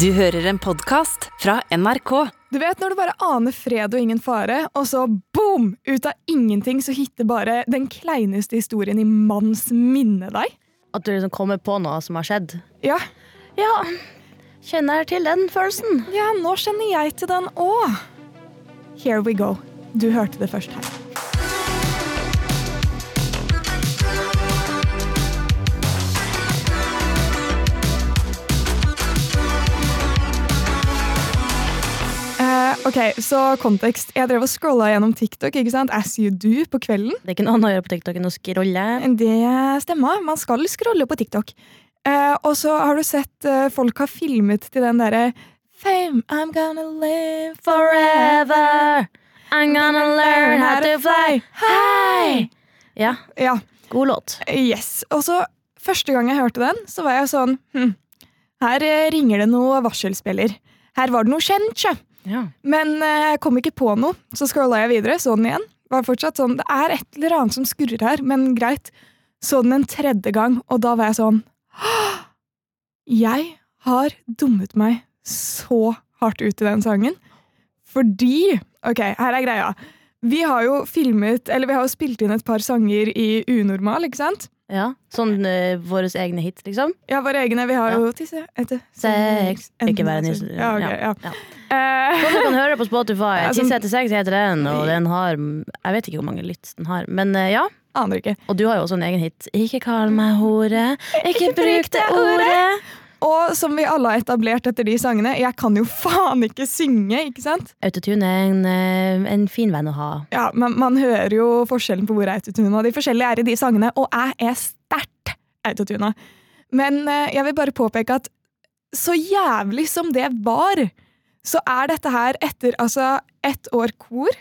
Du hører en podkast fra NRK. Du vet når du bare aner fred og ingen fare, og så boom! Ut av ingenting så hitter bare den kleineste historien i manns minne deg. At du liksom kommer på noe som har skjedd. Ja, Ja, kjenner til den følelsen. ja nå kjenner jeg til den òg. Here we go. Du hørte det først her. Ok, så kontekst. Jeg drev og scrolla gjennom TikTok ikke sant? as you do på kvelden. Det er ikke noe annet å gjøre på TikTok enn å scrolle. Det stemmer. Man skal scrolle på TikTok. Eh, og så har du sett eh, folk har filmet til den derre Fame, I'm gonna live Forever I'm gonna learn how to fly Hei! Ja, Ja, god låt. yes. Og så, første gang jeg hørte den, så var jeg sånn hm, Her eh, ringer det noe varselspiller. Her var det noe kjent, sjø. Ja. Men eh, jeg kom ikke på noe. Så scrolla jeg videre, så den igjen. Var fortsatt sånn, Det er et eller annet som skurrer her, men greit. Så den en tredje gang, og da var jeg sånn Jeg har dummet meg så hardt ut i den sangen. Fordi Ok, her er greia. Vi har jo filmet, eller vi har jo spilt inn et par sanger i Unormal, ikke sant? ja. Sånn uh, våre egne hits, liksom. Ja, våre egne. Vi har jo tisse etter Sex. Ikke være nys... Ja, ok, ja. ja. Eh, Sånn du kan høre på Spotify. Ja, sånn- Tisse etter sex heter den, og den har Jeg vet ikke hvor mange lytts den har, men uh, ja. aner ikke. Og du har jo også en egen hit. Ikke kall meg hore, ikke bruk det ordet. Og som vi alle har etablert etter de sangene, jeg kan jo faen ikke synge, ikke sant? Autotune er en, eh, en fin venn å ha. Ja, men Man hører jo forskjellen på hvor autotuna de forskjellige er i de sangene, og jeg er sterkt autotuna. Men eh, jeg vil bare påpeke at så jævlig som det var, så er dette her etter altså ett år kor,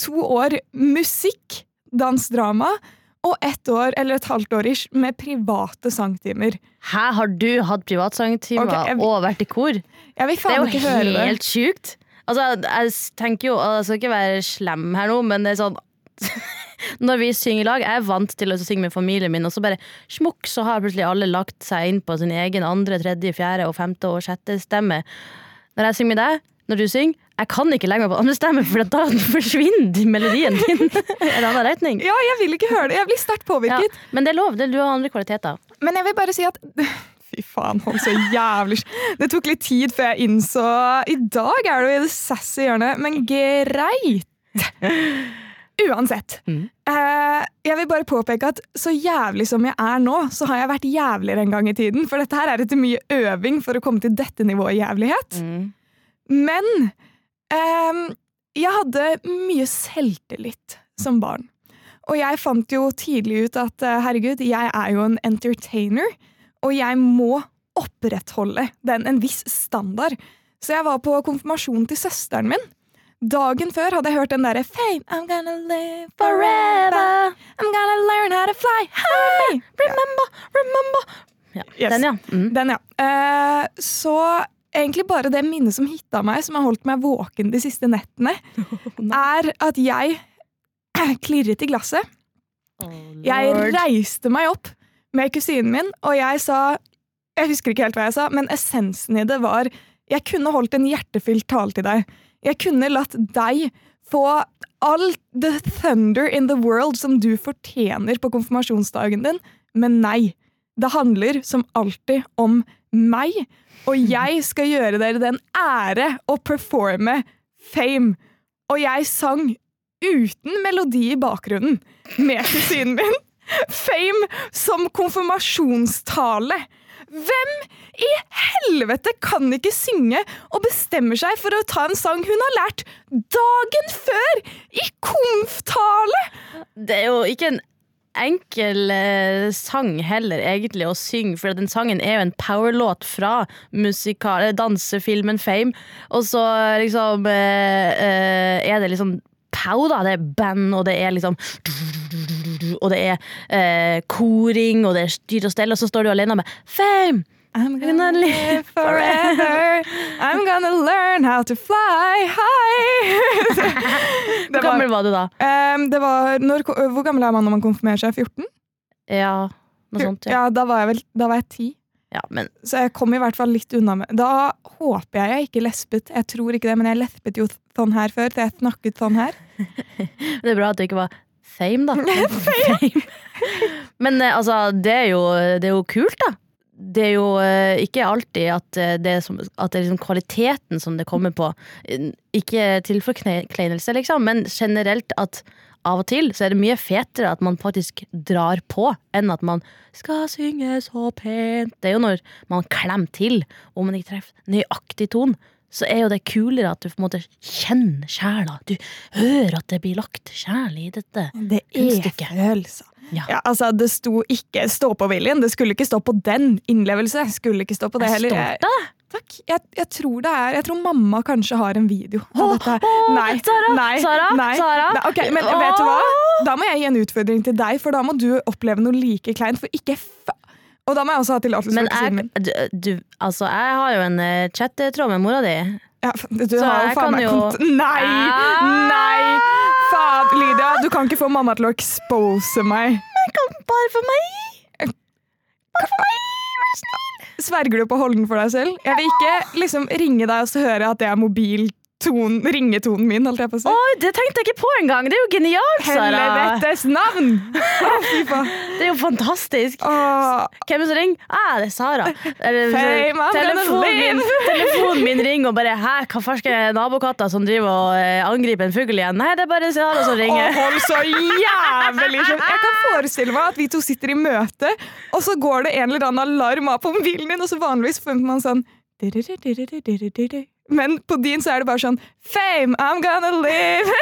to år musikk, dansdrama, og ett år, eller et halvt år ish, med private sangtimer. Hæ, har du hatt privatsangtimer okay, jeg- og vært i kor? Jeg vil er faen jo ikke høre det. helt sjukt. Altså, jeg tenker jo, Jeg skal ikke være slem her nå, men det er sånn Når vi synger i lag, jeg er vant til å synge med familien min, og så bare smukk, så har plutselig alle lagt seg inn på sin egen andre, tredje, fjerde og femte og sjette stemme. Når jeg synger med deg, når du synger, jeg kan ikke legge meg på andre stemme, for da forsvinner melodien din en annen retning. Ja, jeg vil ikke høre det. Jeg blir sterkt Ja, påvirket. men det er lov, du har andre kvaliteter. Men jeg vil bare si at Fy faen, han så jævlig Det tok litt tid før jeg innså I dag er du i det sassy hjørnet, men greit! Uansett. Mm. Eh, jeg vil bare påpeke at så jævlig som jeg er nå, så har jeg vært jævligere en gang i tiden. For dette her er etter mye øving for å komme til dette nivået jævlighet. Mm. Men ehm, jeg hadde mye selvtillit som barn. Og jeg fant jo tidlig ut at eh, herregud, jeg er jo en entertainer, og jeg må opprettholde den, en viss standard. Så jeg var på konfirmasjonen til søsteren min. Dagen før hadde jeg hørt den derre Fame, I'm gonna live forever. I'm gonna learn how to fly Hey, Remember, remember. Ja. Yes. Den, ja. Mm. Den, ja. Uh, så egentlig bare det minnet som hitta meg, som har holdt meg våken de siste nettene, er at jeg klirret i glasset. Jeg reiste meg opp med kusinen min, og jeg sa Jeg husker ikke helt hva jeg sa, men essensen i det var Jeg kunne holdt en hjertefylt tale til deg. Jeg kunne latt deg få all the thunder in the world som du fortjener på konfirmasjonsdagen din, men nei. Det handler som alltid om meg, og jeg skal gjøre dere den ære å performe Fame. Og jeg sang uten melodi i bakgrunnen med kusinen min. Fame som konfirmasjonstale. Hvem i helvete kan ikke synge og bestemmer seg for å ta en sang hun har lært dagen før i konftale? Det er jo ikke en enkel eh, sang heller, egentlig, å synge, for den sangen er jo en powerlåt fra musikal, dansefilmen Fame, og så liksom eh, eh, er det liksom pow, da. Det er band, og det er liksom Og det er eh, koring, og det er styr og stell, og så står du alene med Fame! I'm gonna live forever. I'm gonna learn how to fly high. Hvor gammel var du da? Um, det var når, Hvor gammel er man når man konfirmerer seg? 14? Ja, noe sånt. Ja. Ja, da var jeg vel da var jeg 10. Ja, men Så jeg kom i hvert fall litt unna med Da håper jeg jeg ikke lespet. Jeg tror ikke det, men jeg lespet jo sånn her før, så jeg snakket sånn her. det er bra at det ikke var fame, da. fame. Men eh, altså, det er, jo, det er jo kult, da. Det er jo eh, ikke alltid at eh, det er, som, at det er liksom kvaliteten som det kommer på. Ikke til forkleinelse, liksom, men generelt at av og til så er det mye fetere at man faktisk drar på, enn at man skal synge så pent. Det er jo når man klemmer til, og man ikke treffer nøyaktig ton. Så er jo det kulere at du på en måte kjenner sjela. Du hører at det blir lagt sjel i dette. Det er følelser. Ja. Ja, altså, det sto ikke 'stå på viljen'. Det skulle ikke stå på den. Innlevelse skulle ikke stå på det Jeg er heller. stolt av det. Takk. Jeg, jeg tror det er Jeg tror mamma kanskje har en video av dette. åh, Nei, Sara, nei, Sara, nei. Sara. Nei, ok, men vet du hva? Da må jeg gi en utfordring til deg, for da må du oppleve noe like kleint. For ikke fa... Og da må jeg også ha tillatelse Men fra kusinen jeg, min. du, du, altså, jeg har jo en uh, chattetråd med mora di. Ja, du Så har jo jeg faen kan meg jo- kont... Nei! Ah! Nei! Faen, Lydia, du kan ikke få mamma til å expose meg. Bare for meg! Sverger du på å holde den for deg selv? Jeg vil ikke liksom ringe deg og så høre at det er mobilton, ringetonen min. holdt jeg på å si. Oi, det tenkte jeg ikke på engang! Det er jo genialt, Sara! Helvetes navn! Det er jo fantastisk. Åh, Hvem som ringer? Ah, det er Sara. Eller, telefonen, min, telefonen min ringer og bare Hæ, hva ferske nabokatter som driver og eh, angriper en fugl igjen? Nei, det er bare Sara som ringer. ringer. hold så jævlig kjent. Jeg kan forestille meg at vi to sitter i møte, og så går det en eller annen alarm av på mobilen din, og så vanligvis forventer man sånn men på din så er det bare sånn Fame, I'm gonna live!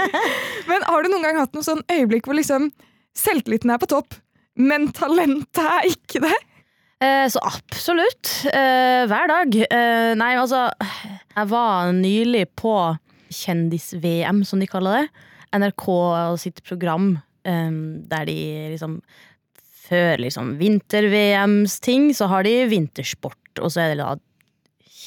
Men har du noen gang hatt noe sånn øyeblikk hvor liksom selvtilliten er på topp, men talentet er ikke det? Eh, så absolutt. Eh, hver dag. Eh, nei, altså Jeg var nylig på Kjendis-VM, som de kaller det. NRK sitt program eh, der de liksom Før liksom vinter-VMs ting, så har de vintersport, og så er det da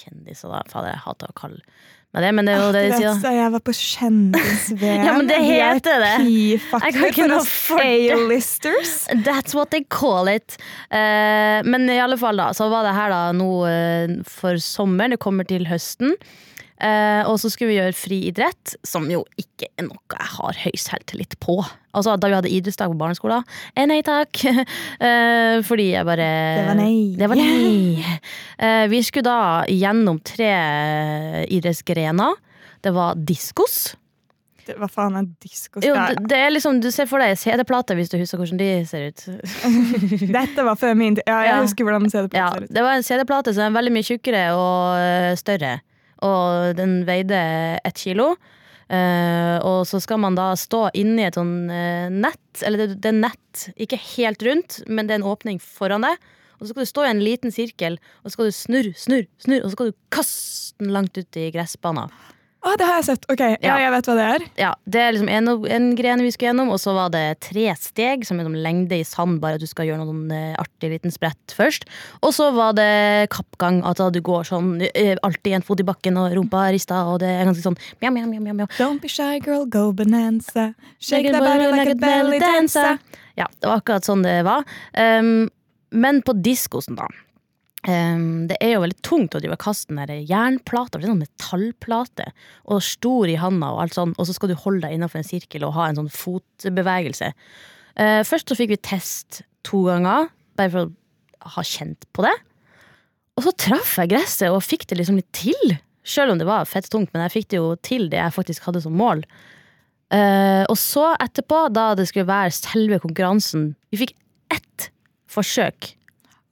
kjendiser, da. Fader, jeg hater å kalle meg det, men det er jo det de sier. da. jeg var på kjendis-VM. Ja, men det heter det. Jeg kan ikke noe for. A-listers. That's what they call it. Uh, men i alle fall, da, så var det her da nå uh, for sommeren. Det kommer til høsten. Eh, og så skulle vi gjøre friidrett, som jo ikke er noe jeg har høy selvtillit på. Altså, Da vi hadde idrettsdag på barneskolen, eh, nei takk. Eh, fordi jeg bare Det var nei. Det var nei. Eh, vi skulle da gjennom tre idrettsgrener. Det var diskos. Det- Hva faen er diskos? Jo, det, det er liksom, Du ser for deg CD-plater, hvis du husker hvordan de ser ut. Dette var før min tid. Ja, jeg Ja. husker hvordan CD-plater Ja, ser ut. det var en CD-plate som er veldig mye tjukkere og øh, større. Og den veide ett kilo. Uh, og så skal man da stå inni et sånn uh, nett, eller det, det er nett, ikke helt rundt, men det er en åpning foran deg. Og så skal du stå i en liten sirkel, og så skal du snurre, snurre, snurre, og så skal du kaste den langt ut i gressbanen. Å, det har jeg sett. Ok, ja, Ja. jeg vet hva det er. Ja, Det er liksom en, en gren vi skulle gjennom, og så var det tre steg, som er liksom lengde i sand, bare at du skal gjøre noen eh, artig liten sprett først. Og så var det kappgang, at da du går sånn eh, alltid en fot i bakken og rumpa rista, og det er ganske sånn mjau, mjau, mjau, mjau, mjau. Don't be shy, girl, go bonanza. Shake that body like a belly dancer. Ja, det var akkurat sånn det var. Um, men på diskosen, da. Det er jo veldig tungt å drive og kaste den jernplata, for det er sånn metallplate, og stor i handa, og alt sånn, og så skal du holde deg innenfor en sirkel og ha en sånn fotbevegelse. Uh, først så fikk vi test to ganger, bare for å ha kjent på det. Og så traff jeg gresset og fikk det liksom litt til. Selv om det var fett tungt, men jeg fikk det jo til det jeg faktisk hadde som mål. Eh, og så etterpå, da det skulle være selve konkurransen Vi fikk ett forsøk.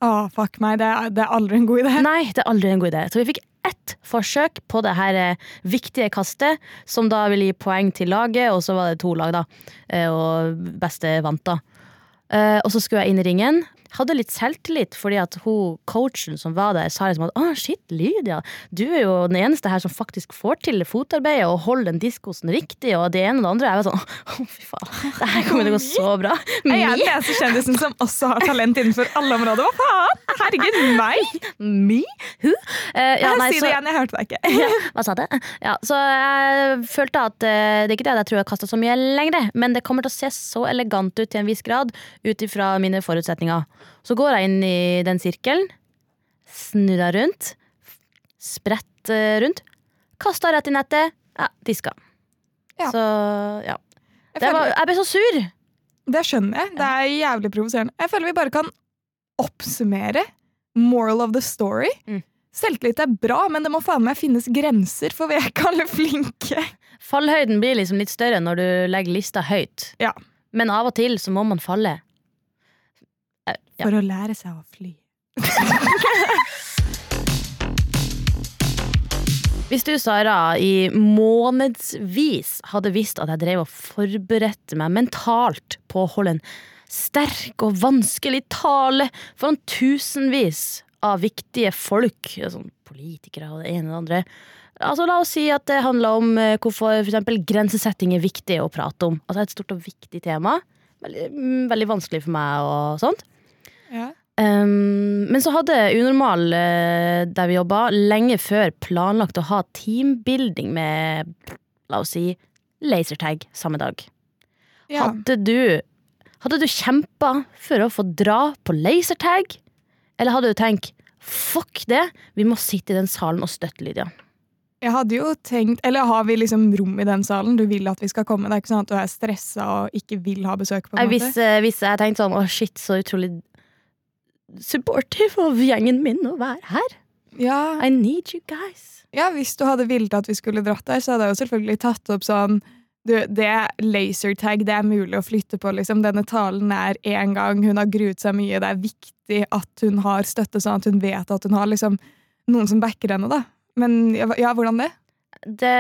Å, fuck meg, det er, det er aldri en god idé. Nei, det er aldri en god idé. Så vi fikk ett forsøk på det her eh, viktige kastet, som da ville gi poeng til laget, og så var det to lag, da. Eh, og beste vant, da. Eh, og så skulle jeg inn i ringen. Hadde litt selvtillit, fordi at hun, coachen som var der, sa liksom at å, shit, Lydia, du er jo den eneste her som faktisk får til fotarbeidet og holder den diskosen riktig, og det ene og det andre. Jeg var sånn, å, fy faen, det her kommer til å gå så bra. Jeg er den eneste kjendisen som også har talent innenfor alle områder. Hva faen? Herregud, meg! Me? Who? Uh, ja, nei, si det igjen, jeg hørte deg ikke. ja, hva sa du? Ja, så jeg følte at uh, det er ikke det jeg tror jeg har kasta så mye lenger, men det kommer til å se så elegant ut til en viss grad ut ifra mine forutsetninger. Så går jeg inn i den sirkelen, snurra rundt, spredt rundt, kasta rett i nettet, ja, diska. Ja. Så ja. Var, jeg ble så sur! det skjønner jeg. Det er jævlig provoserende. Jeg føler vi bare kan oppsummere moral of the story. Mm. Selvtillit er bra, men det må faen meg finnes grenser, for vi er ikke alle flinke. Fallhøyden blir liksom litt større når du legger lista høyt. Ja. Men av og til så må man falle. For å lære seg å fly. Hvis du, Sara, i månedsvis hadde visst at jeg drev og forberedte meg mentalt på å holde en sterk og vanskelig tale foran tusenvis av viktige folk, sånn politikere og det ene og det andre Altså La oss si at det handler om eh, hvorfor for eksempel grensesetting er viktig å prate om. Altså Et stort og viktig tema. Veldig, mm, veldig vanskelig for meg og sånt. Ja. Um, men så hadde Unormal, uh, der vi jobba, lenge før planlagt å ha teambuilding med, la oss si, lasertag samme dag. Ja. Hadde du, hadde du kjempa for å få dra på lasertag? Eller hadde du tenkt fuck det, vi må sitte i den salen og støtte Lydia? Jeg hadde jo tenkt, eller Har vi liksom rom i den salen? Du vil at vi skal komme? Det er ikke sånn at du er stressa og ikke vil ha besøk? på en måte. Hvis, eh, hvis jeg tenkte sånn, å shit, så utrolig supportive av gjengen min å være her. Ja, I need you guys. ja, Hvis du hadde villet at vi skulle dratt der, så hadde jeg jo selvfølgelig tatt opp sånn du, Det er lasertag, det er mulig å flytte på. liksom. Denne talen er én gang, hun har gruet seg mye. Det er viktig at hun har støtte, sånn at hun vet at hun har liksom noen som backer henne. da. Men ja, hvordan det? Det,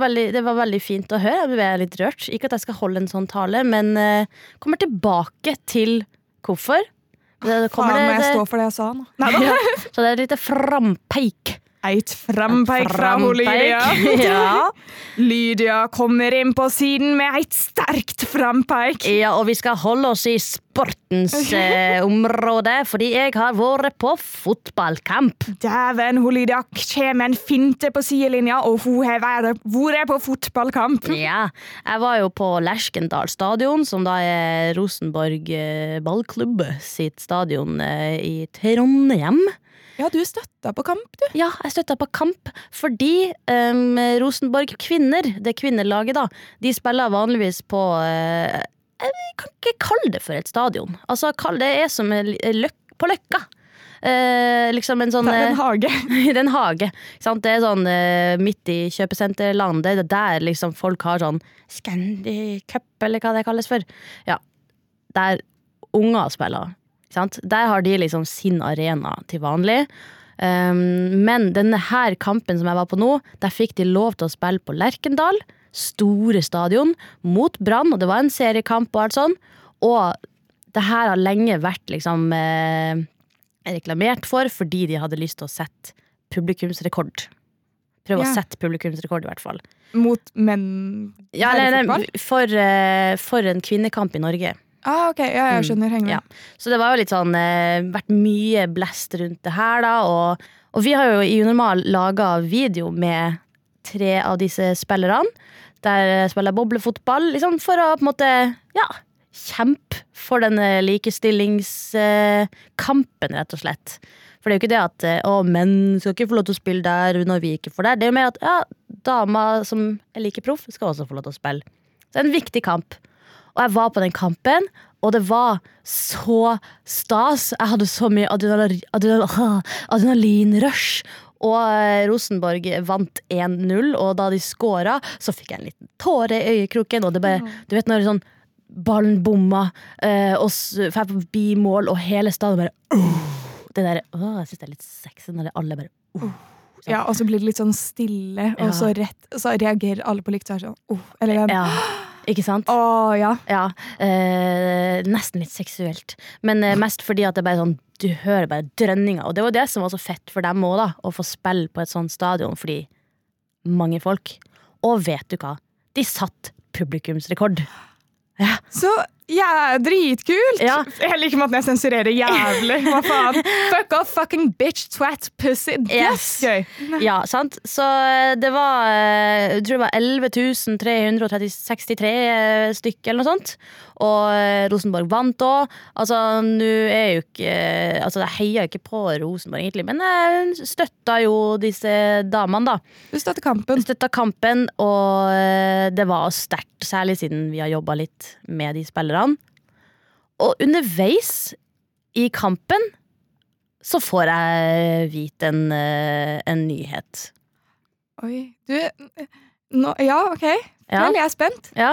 veldig, det var veldig fint å høre. Jeg ble litt rørt. Ikke at jeg skal holde en sånn tale, men uh, kommer tilbake til hvorfor. Det, Faen, kommer må det, jeg stå for det jeg sa nå? Ja, så det er et lite frampeik. Eit frampeik fra hun Lydia. ja. Lydia kommer inn på siden med eit sterkt frampeik. ja, og vi skal holde oss i sportens eh, område, fordi jeg har vært på fotballkamp. Dæven, hun Lydia kommer en finte på sidelinja, og hun har vært vært på fotballkamp. Ja, jeg var jo på Lerskendal stadion, som da er Rosenborg eh, ballklubb sitt stadion eh, i Trondheim. Ja, du støtta på kamp, du. Ja, jeg støtta på kamp fordi um, Rosenborg kvinner, det kvinnelaget, da, de spiller vanligvis på uh, Jeg kan ikke kalle det for et stadion. Altså, kall det er som løk, på Løkka. Eh, liksom en sånn Det er en eh, hage. det er en hage. Sant? Det er sånn eh, midt i kjøpesenterlandet. Det er der liksom folk har sånn Scandy Cup, eller hva det kalles for. Ja. Der unger spiller. Sant? Der har de liksom sin arena til vanlig. Um, men denne her kampen som jeg var på nå, der fikk de lov til å spille på Lerkendal. Store stadion mot Brann, og det var en seriekamp og alt sånn. Og det her har lenge vært liksom eh, reklamert for fordi de hadde lyst til å sette publikumsrekord. Prøve Ja. å sette publikumsrekord, i hvert fall. Mot menn Ja, eller, for, eh, for en kvinnekamp i Norge. Ah, ok, ja, jeg skjønner. Henger med. Ja. Så det var jo litt sånn eh, vært mye blest rundt det her, da. Og, og vi har jo i Unormal laga video med tre av disse spillerne. Der spiller jeg boblefotball, liksom for å på en måte ja, kjempe for denne likestillingskampen, rett og slett. For det er jo ikke det at eh, å, menn skal ikke få lov til å spille der når vi ikke får der. Det er jo mer at ja, damer som er like proff, skal også få lov til å spille. Så det er en viktig kamp. Og jeg var på den kampen, og det var så stas. Jeg hadde så mye adrenal adrenalin, adrenalinrush. Og eh, Rosenborg vant 1-0, og da de scora, så fikk jeg en liten tåre i øyekroken. Og det bare, du vet når sånn ballen bomma, eh, og får forbi mål, og hele stadion bare «Åh!» Det der, åh, Jeg syns det er litt sexy når det alle bare «Åh!» Ja, og så blir det litt sånn stille, Ja. og så rett, så reagerer alle på likt. Så er det sånn, oh, eller den, Ja, ikke sant? Å, ja. Ja, eh, nesten litt seksuelt. Men eh, mest fordi at det bare er sånn du hører bare drønninga. Og det var det som var så fett for dem òg, da. Å få spille på et sånt stadion fordi mange folk. Og vet du hva? De satt publikumsrekord. Så Ja, dritkult! Ja. Jeg liker måten jeg sensurerer jævlig. Hva faen? Fuck off, fucking bitch, twat, pussy. Yes. gøy. Ja, sant? Så eh, det var eh, Jeg tror det var 11 363 eh, stykker eller noe sånt. Og Rosenborg vant òg. Altså, nå er jo ikke Altså, jeg heier jo ikke på Rosenborg, egentlig, men jeg støtta jo disse damene, da. Du støtta kampen. Støtta kampen, og det var sterkt, særlig siden vi har jobba litt med de spillerne. Og underveis i kampen så får jeg vite en, eh, en nyhet. Oi, du nå, Ja, OK. Ja. Vel, jeg er spent. Ja.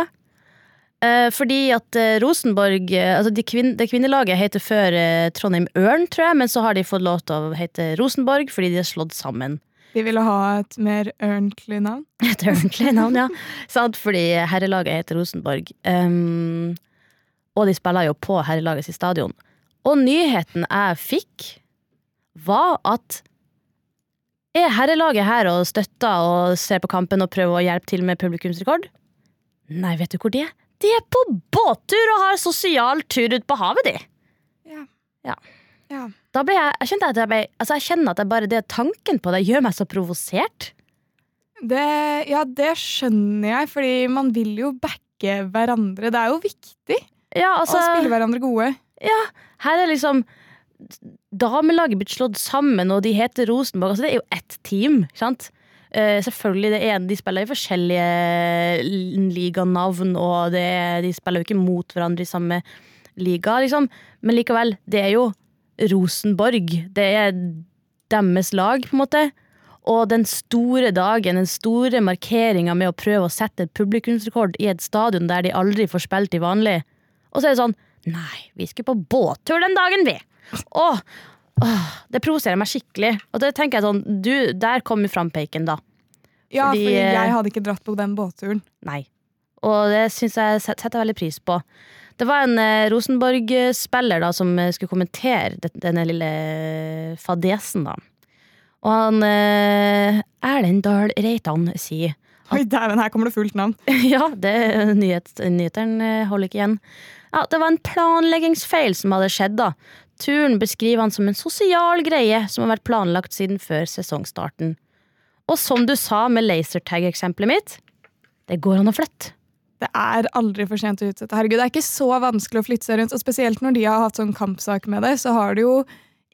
Eh, fordi at eh, Rosenborg eh, altså de kvin Det kvinnelaget heter før eh, Trondheim Ørn, tror jeg, men så har de fått lov til å hete Rosenborg fordi de er slått sammen. De ville ha et mer ordentlig navn. Et ordentlig navn, ja. Sant? Fordi herrelaget heter Rosenborg. Um, og de spiller jo på herrelaget sitt stadion. Og nyheten jeg fikk, var at er herrelaget her og støtter og ser på kampen og prøver å hjelpe til med publikumsrekord? Nei, vet du hvor de er? De er på båttur og har sosial tur ut på havet, de. Ja. Ja. Ja. Da ble jeg, jeg, kjente at jeg, ble, altså jeg kjenner at jeg bare det tanken på det gjør meg så provosert. Det, ja, det skjønner jeg, fordi man vil jo backe hverandre. Det er jo viktig Ja, altså, og spille hverandre gode. Ja, her er liksom Damelaget blitt slått sammen, og de heter Rosenborg. Altså, det er jo ett team. ikke sant? Uh, selvfølgelig, det ene, De spiller i forskjellige liganavn, og det de spiller jo ikke mot hverandre i samme liga, liksom. Men likevel, det er jo Rosenborg. Det er deres lag, på en måte. Og den store dagen, den store markeringa med å prøve å sette et publikumsrekord i et stadion der de aldri får spilt i vanlig. Og så er det sånn Nei, vi skulle på båttur den dagen, vi! Åh, åh, det provoserer meg skikkelig. Og det tenker jeg sånn, du, Der kom jo frampeiken, da. Ja, Fordi, fordi eh, jeg hadde ikke dratt på den båtturen. Nei. Og det syns jeg setter jeg veldig pris på. Det var en eh, Rosenborg-spiller da som eh, skulle kommentere denne lille fadesen, da. Og han eh, Erlend Dahl Reitan sier Oi, dæven, her kommer det fullt navn. Ja, det nyhet, nyheteren eh, holder ikke igjen. Ja, det var en planleggingsfeil som hadde skjedd, da. Turen beskriver han som en sosial greie som har vært planlagt siden før sesongstarten. Og som du sa med lasertag-eksempelet mitt, det går an å flytte. Det er aldri for sent å utsette. Herregud, Det er ikke så vanskelig å flytte seg rundt, og spesielt når de har hatt sånn kampsak med det, så har det jo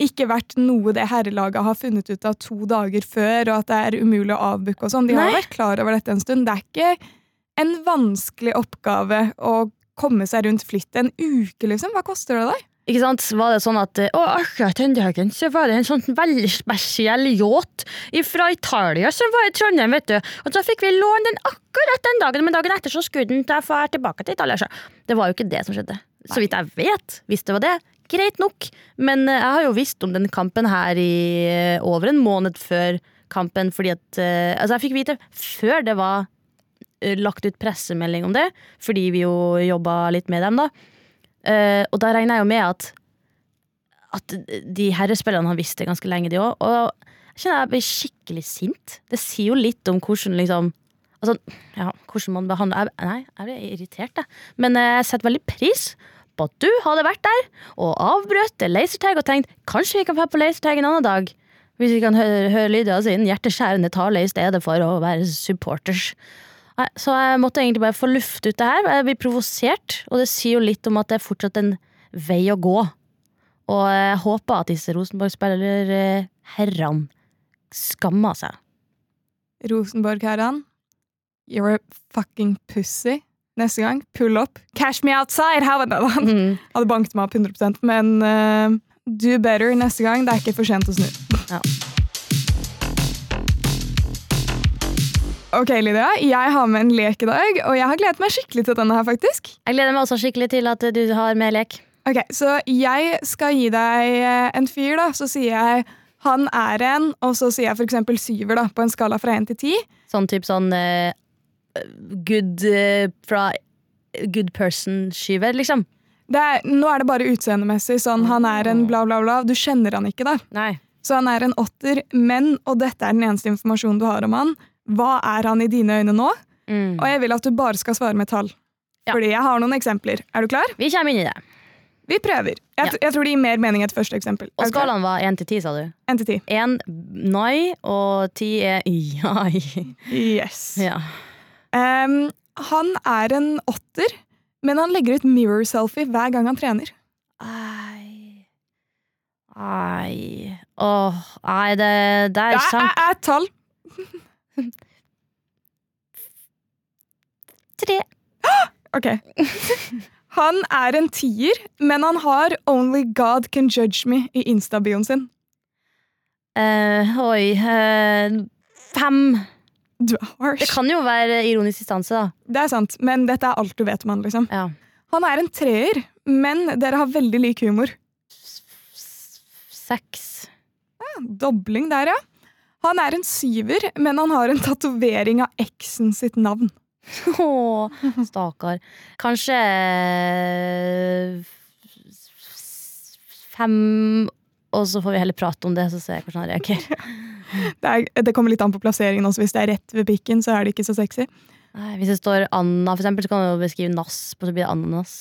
ikke vært noe det herrelaget har funnet ut av to dager før, og at det er umulig å avbooke og sånn. De har Nei. vært klar over dette en stund. Det er ikke en vanskelig oppgave å komme seg rundt flyttet en uke, liksom. Hva koster det deg? Ikke sant? Var det sånn at Å, akkurat den dagen så var det en sånn veldig spesiell yacht fra Italia som var i Trondheim, vet du. Og så fikk vi låne den akkurat den dagen, men dagen etter så skulle den til far tilbake til Italia. Så det var jo ikke det som skjedde. Så vidt jeg vet, hvis det var det, greit nok. Men eh, jeg har jo visst om den kampen her i eh, over en måned før kampen, fordi at eh, Altså, jeg fikk vite før det var lagt ut pressemelding om det, fordi vi jo jobba litt med dem, da. Uh, og da regner jeg jo med at at de herrespillerne har visst det ganske lenge, de òg. Og jeg kjenner jeg blir skikkelig sint. Det sier jo litt om hvordan liksom Altså, ja, hvordan man behandler jeg, Nei, jeg blir irritert, jeg. Men eh, jeg setter veldig pris på at du hadde vært der og avbrøt lasertag og tenkt kanskje vi kan få på lasertag en annen dag. Hvis vi kan høre, høre lyder av sin hjerteskjærende tale i stedet for å være supporters. Nei, så jeg måtte egentlig bare få luft ut det her. Jeg blir provosert, og det sier jo litt om at det er fortsatt en vei å gå. Og jeg håper at disse Rosenborg-spillerherrene skammer seg. Rosenborg-herrene, you're a fucking pussy. Neste gang, pull up. Cash me outside! How var det. Mm. Hadde banket meg opp 100% men uh, do better neste gang. Det er ikke for sent å snu. Ja. Ok, Lydia. Jeg har med en lek i dag, og jeg har gledet meg skikkelig til denne her, faktisk. Jeg gleder meg også skikkelig til at du har med lek. Ok, Så jeg skal gi deg eh, en fyr, da. Så sier jeg han er en, og så sier jeg eksempel syver, da, på en skala fra én til ti. Sånn type sånn uh, good uh, fra good person-skyver, liksom. Det er, nå er det bare utseendemessig. Sånn, han er en bla, bla, bla. Du kjenner han ikke, da. Nei. Så han er en åtter, men, og dette er den eneste informasjonen du har om han, hva er han i dine øyne nå? Mm. Og jeg vil at du bare skal svare med tall. Ja. Fordi jeg har noen eksempler. Er du klar? Vi kommer inn i det. Vi prøver. Jeg, Ja. jeg tror det gir mer mening et første eksempel. Og Er skalaen var 1 til 10, sa du? 1 til 10. 1 nei, og 10 er jai. Yes. Ja. Um, han er en åtter, men han legger ut mirror-selfie hver gang han trener. Ai. Ai. Åh, nei, det der Ja, Det er et tall. Tre. Ok. Han er en tier, men han har Only God Can Judge Me i Insta-bioen sin. Eh, oi. eh, fem. Du er harsh. Det kan jo være ironisk distanse, da. Det er sant, men dette er alt du vet om han, liksom. Ja. Han er en treer, men dere har veldig lik humor. S- Seks. Dobling der, ja. Han er en syver, men han har en tatovering av eksen sitt navn. Åh, stakkar. Kanskje eh, fem, og så får vi heller prate om det, så ser jeg hvordan han reagerer. Det, er, det kommer litt an på plasseringen også. Hvis det er rett ved pikken, så er det ikke så sexy. Nei, Hvis det står Anna, for eksempel, så kan du jo beskrive nass, og så blir det ananas.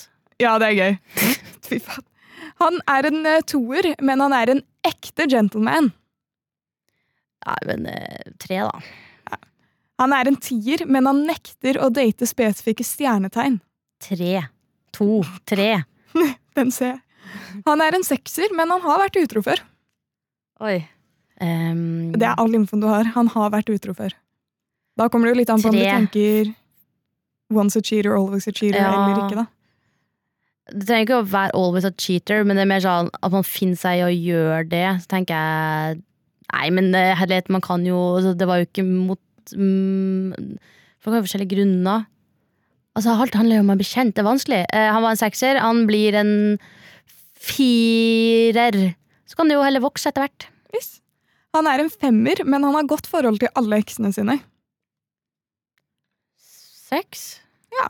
Ja, det er gøy. Fy faen. Han er en eh, toer, men han er en ekte gentleman. Nei, men eh, tre, da. Han er en tier, men han nekter å date spesifikke stjernetegn. Tre. To. Tre. Den ser jeg. Han er en sekser, men han har vært utro før. Oi. Um, Det er all infoen du har. Han har vært utro før. Da kommer det jo litt an på om du tenker once a cheater, always a cheater, Ja. eller ikke. da. Det trenger ikke å være always a cheater, men det er mer sånn at man finner seg i å gjøre det. Så tenker jeg Nei, men eh, herlighet, man kan jo altså, Det var jo ikke mot mm, Folk har forskjellige grunner. Altså, Alt handler jo om å bli kjent. Det er vanskelig. Eh, han var en sekser. Han blir en firer. Så kan det jo heller vokse etter hvert. Yes. Han er en femmer, men han har godt forhold til alle eksene sine. Seks? Ja.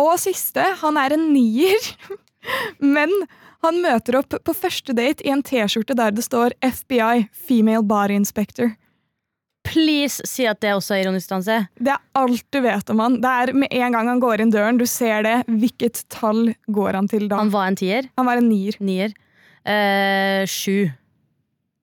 Og siste, han er en nier, men han møter opp på første date i en T-skjorte der det står FBI, Female Body Inspector. Please si at det også er ironisk danse. Det er alt du vet om han. Det er med en gang han går inn døren, du ser det. Hvilket tall går han til da? Han var en tier. Han var en nier. Nier. Eh, sju.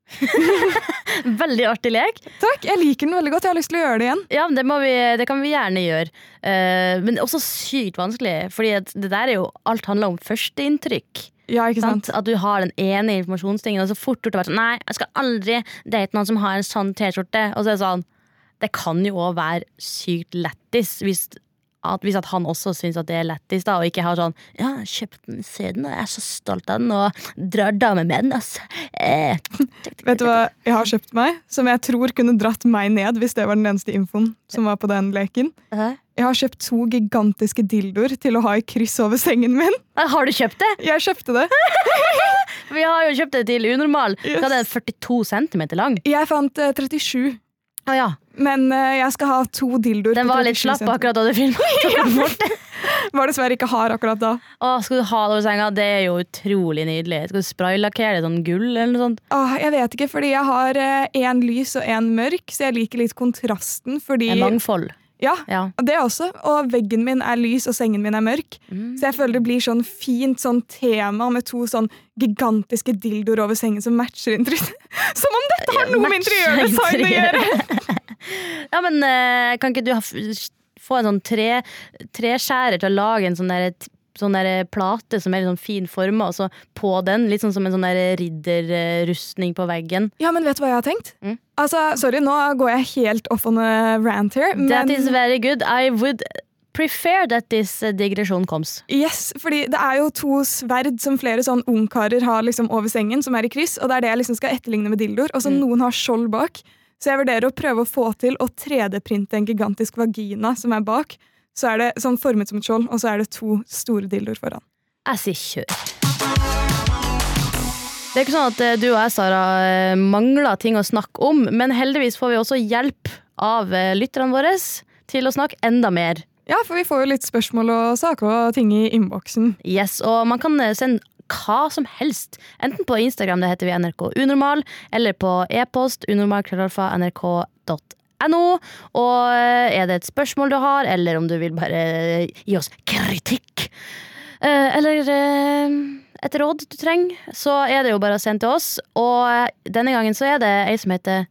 Veldig artig lek. Takk, jeg liker den veldig godt. Jeg har lyst til å gjøre det igjen. Ja, men det, vi, det kan vi gjerne gjøre. Eh, men også sykt vanskelig, Fordi det der er jo Alt handler om førsteinntrykk. Ja, ikke sant? At du har den ene informasjonstingen, og så fort gjort å være sånn Nei, jeg skal aldri date noen som har en sånn T-skjorte. Og så er det sånn Det kan jo òg være sykt lættis hvis, at- hvis at han også syns at det er lættis, og ikke har sånn Ja, jeg kjøpte den siden, og jeg er så stolt av den, og drar damer med den, altså. Eh. Vet du hva jeg har kjøpt meg, som jeg tror kunne dratt meg ned hvis det var den eneste infoen som var på den leken? Hæ? Jeg har kjøpt to gigantiske dildoer til å ha i kryss over sengen min. Eh, Har du kjøpt det? Jeg kjøpte det. Vi har jo kjøpt det til unormal. Yes. Hva er det, 42 cm lang? Jeg fant eh, 37, Å ja. men uh, jeg skal ha to dildoer Den var litt slapp akkurat da du filma. Var dessverre ikke hard akkurat da. Skal du ha det over senga? Det er jo utrolig nydelig. Skal du spraylakkere det sånn gull eller noe sånt? Åh, jeg vet ikke, fordi jeg har én lys og én mørk, så jeg liker litt kontrasten. Fordi, En mangfold. Ja, Ja. det også. Og veggen min er lys, og sengen min er mørk. Mm. Så jeg føler det blir sånn fint sånn tema med to sånn gigantiske dildoer over sengen som matcher interiøret. Som om dette har noe med interiørdesign å gjøre! Ja, men eh, kan ikke du ha, få en sånn tre, treskjærer til å lage en sånn der, sånn der plate som er litt sånn fin forma, og så på den, litt sånn som en sånn der ridderrustning på veggen. Ja, men vet du hva jeg har tenkt? Mm. Altså, Sorry, nå går jeg helt off on a rant here. That Men is very good. I would prefer that this eh, digresjon comes. yes, fordi det er jo to sverd som flere sånn ungkarer har liksom over sengen, som er i kryss, og det er det jeg liksom skal etterligne med dildoer. Og så Mm. noen har skjold bak. Så jeg vurderer å prøve å få til å 3D-printe en gigantisk vagina som er bak. Så er det sånn formet som et skjold, og så er det to store dildoer foran. Jeg sier kjør. Det er ikke sånn at eh, du og jeg, Sara, eh, mangler ting å snakke om, men heldigvis får vi også hjelp av eh, lytterne våre til å snakke enda mer. Ja, for vi får jo litt spørsmål og saker og ting i innboksen. Yes, og man kan sende hva som helst. Enten på Instagram, det heter vi NRK Unormal, eller på e-post unormal.nrk.no. nrk.no. Og er det et spørsmål du har, eller om du vil bare gi oss kritikk, eh, eller eh, et råd du trenger, så er det jo bare å sende til oss. Og denne gangen så er det ei som heter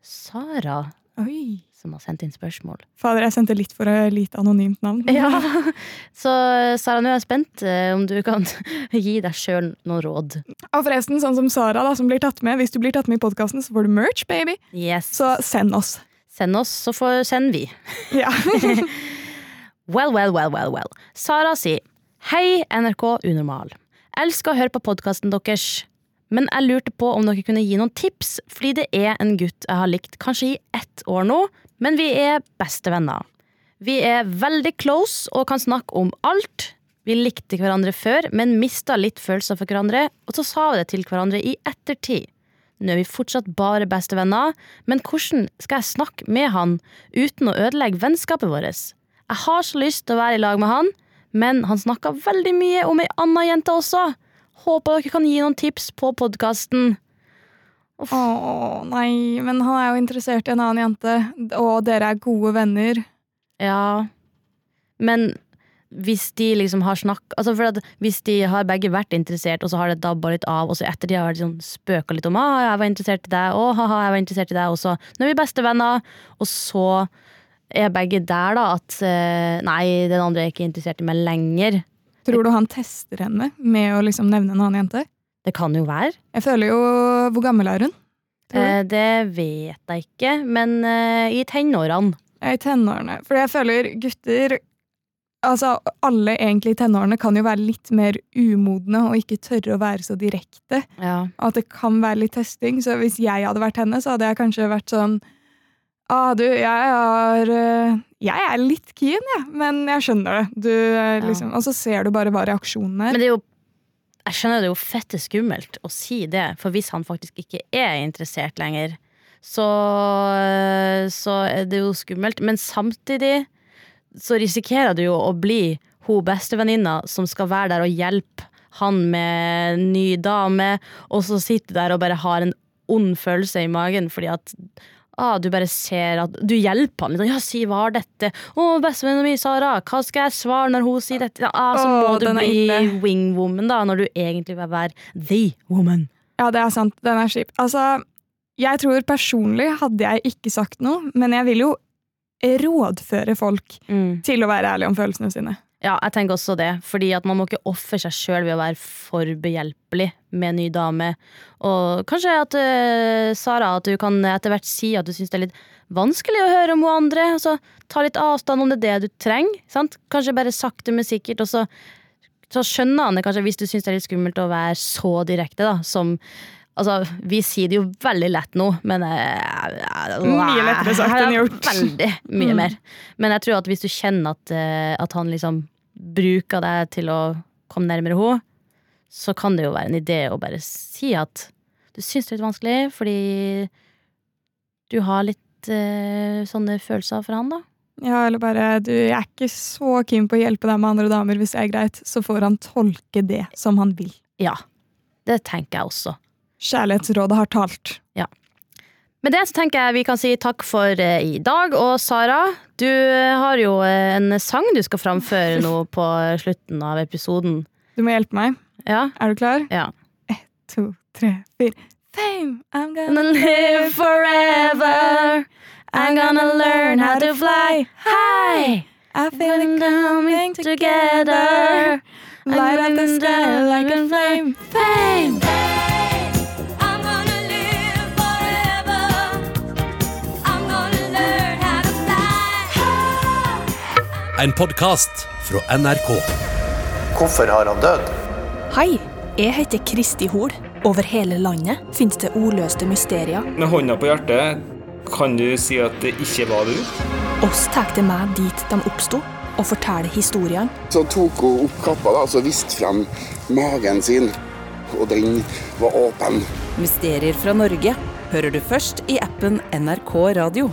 Sara, Oi. som har sendt inn spørsmål. Fader, jeg sendte litt for lite anonymt navn. Ja, Så Sara, nå er jeg spent eh, om du kan gi deg sjøl noen råd. Og forresten, sånn som Sara, da, som blir tatt med. Hvis du blir tatt med i podkasten, så får du merch, baby. Yes. Så send oss. Send oss, så får, sender vi. Ja. Well, well, well, well, well. Sara sier Hei, NRK Unormal. Elsker å høre på podkasten deres. Men jeg lurte på om dere kunne gi noen tips, fordi det er en gutt jeg har likt kanskje i ett år nå, men vi er bestevenner. Vi er veldig close og kan snakke om alt. Vi likte hverandre før, men mista litt følelser for hverandre, og så sa vi det til hverandre i ettertid. Nå er vi fortsatt bare bestevenner, men hvordan skal jeg snakke med han uten å ødelegge vennskapet vårt? Jeg har så lyst til å være i lag med han, men han snakka veldig mye om ei anna jente også. Håper dere kan gi noen tips på podkasten. Å nei, men han er jo interessert i en annen jente, og dere er gode venner. Ja, men hvis de liksom har snakk altså for at Hvis de har begge vært interessert, og så har det dabba litt av, og så etter de har liksom spøka litt om ah, 'jeg var interessert i deg', og ha-ha, jeg var interessert i deg og så nå er vi bestevenner, og så er begge der, da, at eh, nei, den andre er ikke interessert i meg lenger. Tror du han tester henne med å liksom nevne en annen jente? Det kan jo være. Jeg føler jo Hvor gammel er hun? Eh, det vet jeg ikke, men eh, i tenårene. I tenårene. For jeg føler gutter Altså, alle egentlig i tenårene kan jo være litt mer umodne og ikke tørre å være så direkte. Ja. At det kan være litt testing. Så hvis jeg hadde vært henne, så hadde jeg kanskje vært sånn Ah, du, jeg har eh, Jeg er litt keen, jeg, men jeg skjønner det. Du, eh, Ja. liksom, Og så ser du bare hva reaksjonen er. Men det er jo Jeg skjønner det er jo fette skummelt å si det, for hvis han faktisk ikke er interessert lenger, så, så er det jo skummelt. Men samtidig så risikerer du jo å bli hun bestevenninna som skal være der og hjelpe han med ny dame, og så sitter du der og bare har en ond følelse i magen fordi at ah, du bare ser at Du hjelper han litt. Ja, si hva er dette? Å, bestevenninna mi, Sara, hva skal jeg svare når hun sier dette? Ah, så må du er bli wingwoman, da, når du egentlig vil være the woman. Ja, det er sant. Den er kjip. Altså, jeg tror personlig hadde jeg ikke sagt noe, men jeg vil jo rådføre folk til å være ærlige om følelsene sine. Ja, jeg tenker også det. Fordi at man må ikke ofre seg sjøl ved å være for behjelpelig med en ny dame. Og kanskje at uh, Sara, at du kan etter hvert si at du syns det er litt vanskelig å høre om hun andre. Altså, ta litt avstand om det er det du trenger. Sant? Kanskje bare sakte, men sikkert. Og så, så skjønner han det kanskje hvis du syns det er litt skummelt å være så direkte, da, som Altså, vi sier det jo veldig lett nå, men uh, Mye lettere sagt enn gjort. Veldig mye Mm. mer. Men jeg tror at hvis du kjenner at, eh, at han liksom bruker deg til å komme nærmere henne, så kan det jo være en idé å bare si at du syns det er litt vanskelig fordi du har litt uh, sånne følelser for han, da. Ja, eller bare du, 'Jeg er ikke så keen på å hjelpe deg med andre damer, hvis det er greit.' Så får han tolke det som han vil. Ja. Det tenker jeg også. Kjærlighetsrådet har talt. Ja. Med det så tenker jeg vi kan si takk for eh, i dag. Og Sara, du har jo eh, en sang du skal framføre nå på slutten av episoden. Du må hjelpe meg. Ja? Er du klar? Ja. To, tre, fire. Fame, I'm gonna Gonna live forever. I'm gonna learn how to fly high. I feel it coming together. Light up the sky like a flame. Fame. En podkast fra NRK. Hvorfor har han dødd? Hei, jeg heter Kristi Hol. Over hele landet finnes det ordløste mysterier. Med hånda på hjertet, kan du si at det ikke var du? Oss tar det med dit de oppsto, og forteller historiene. Så tok hun opp kappa da, og viste frem magen sin, og den var åpen. Mysterier fra Norge hører du først i appen NRK Radio.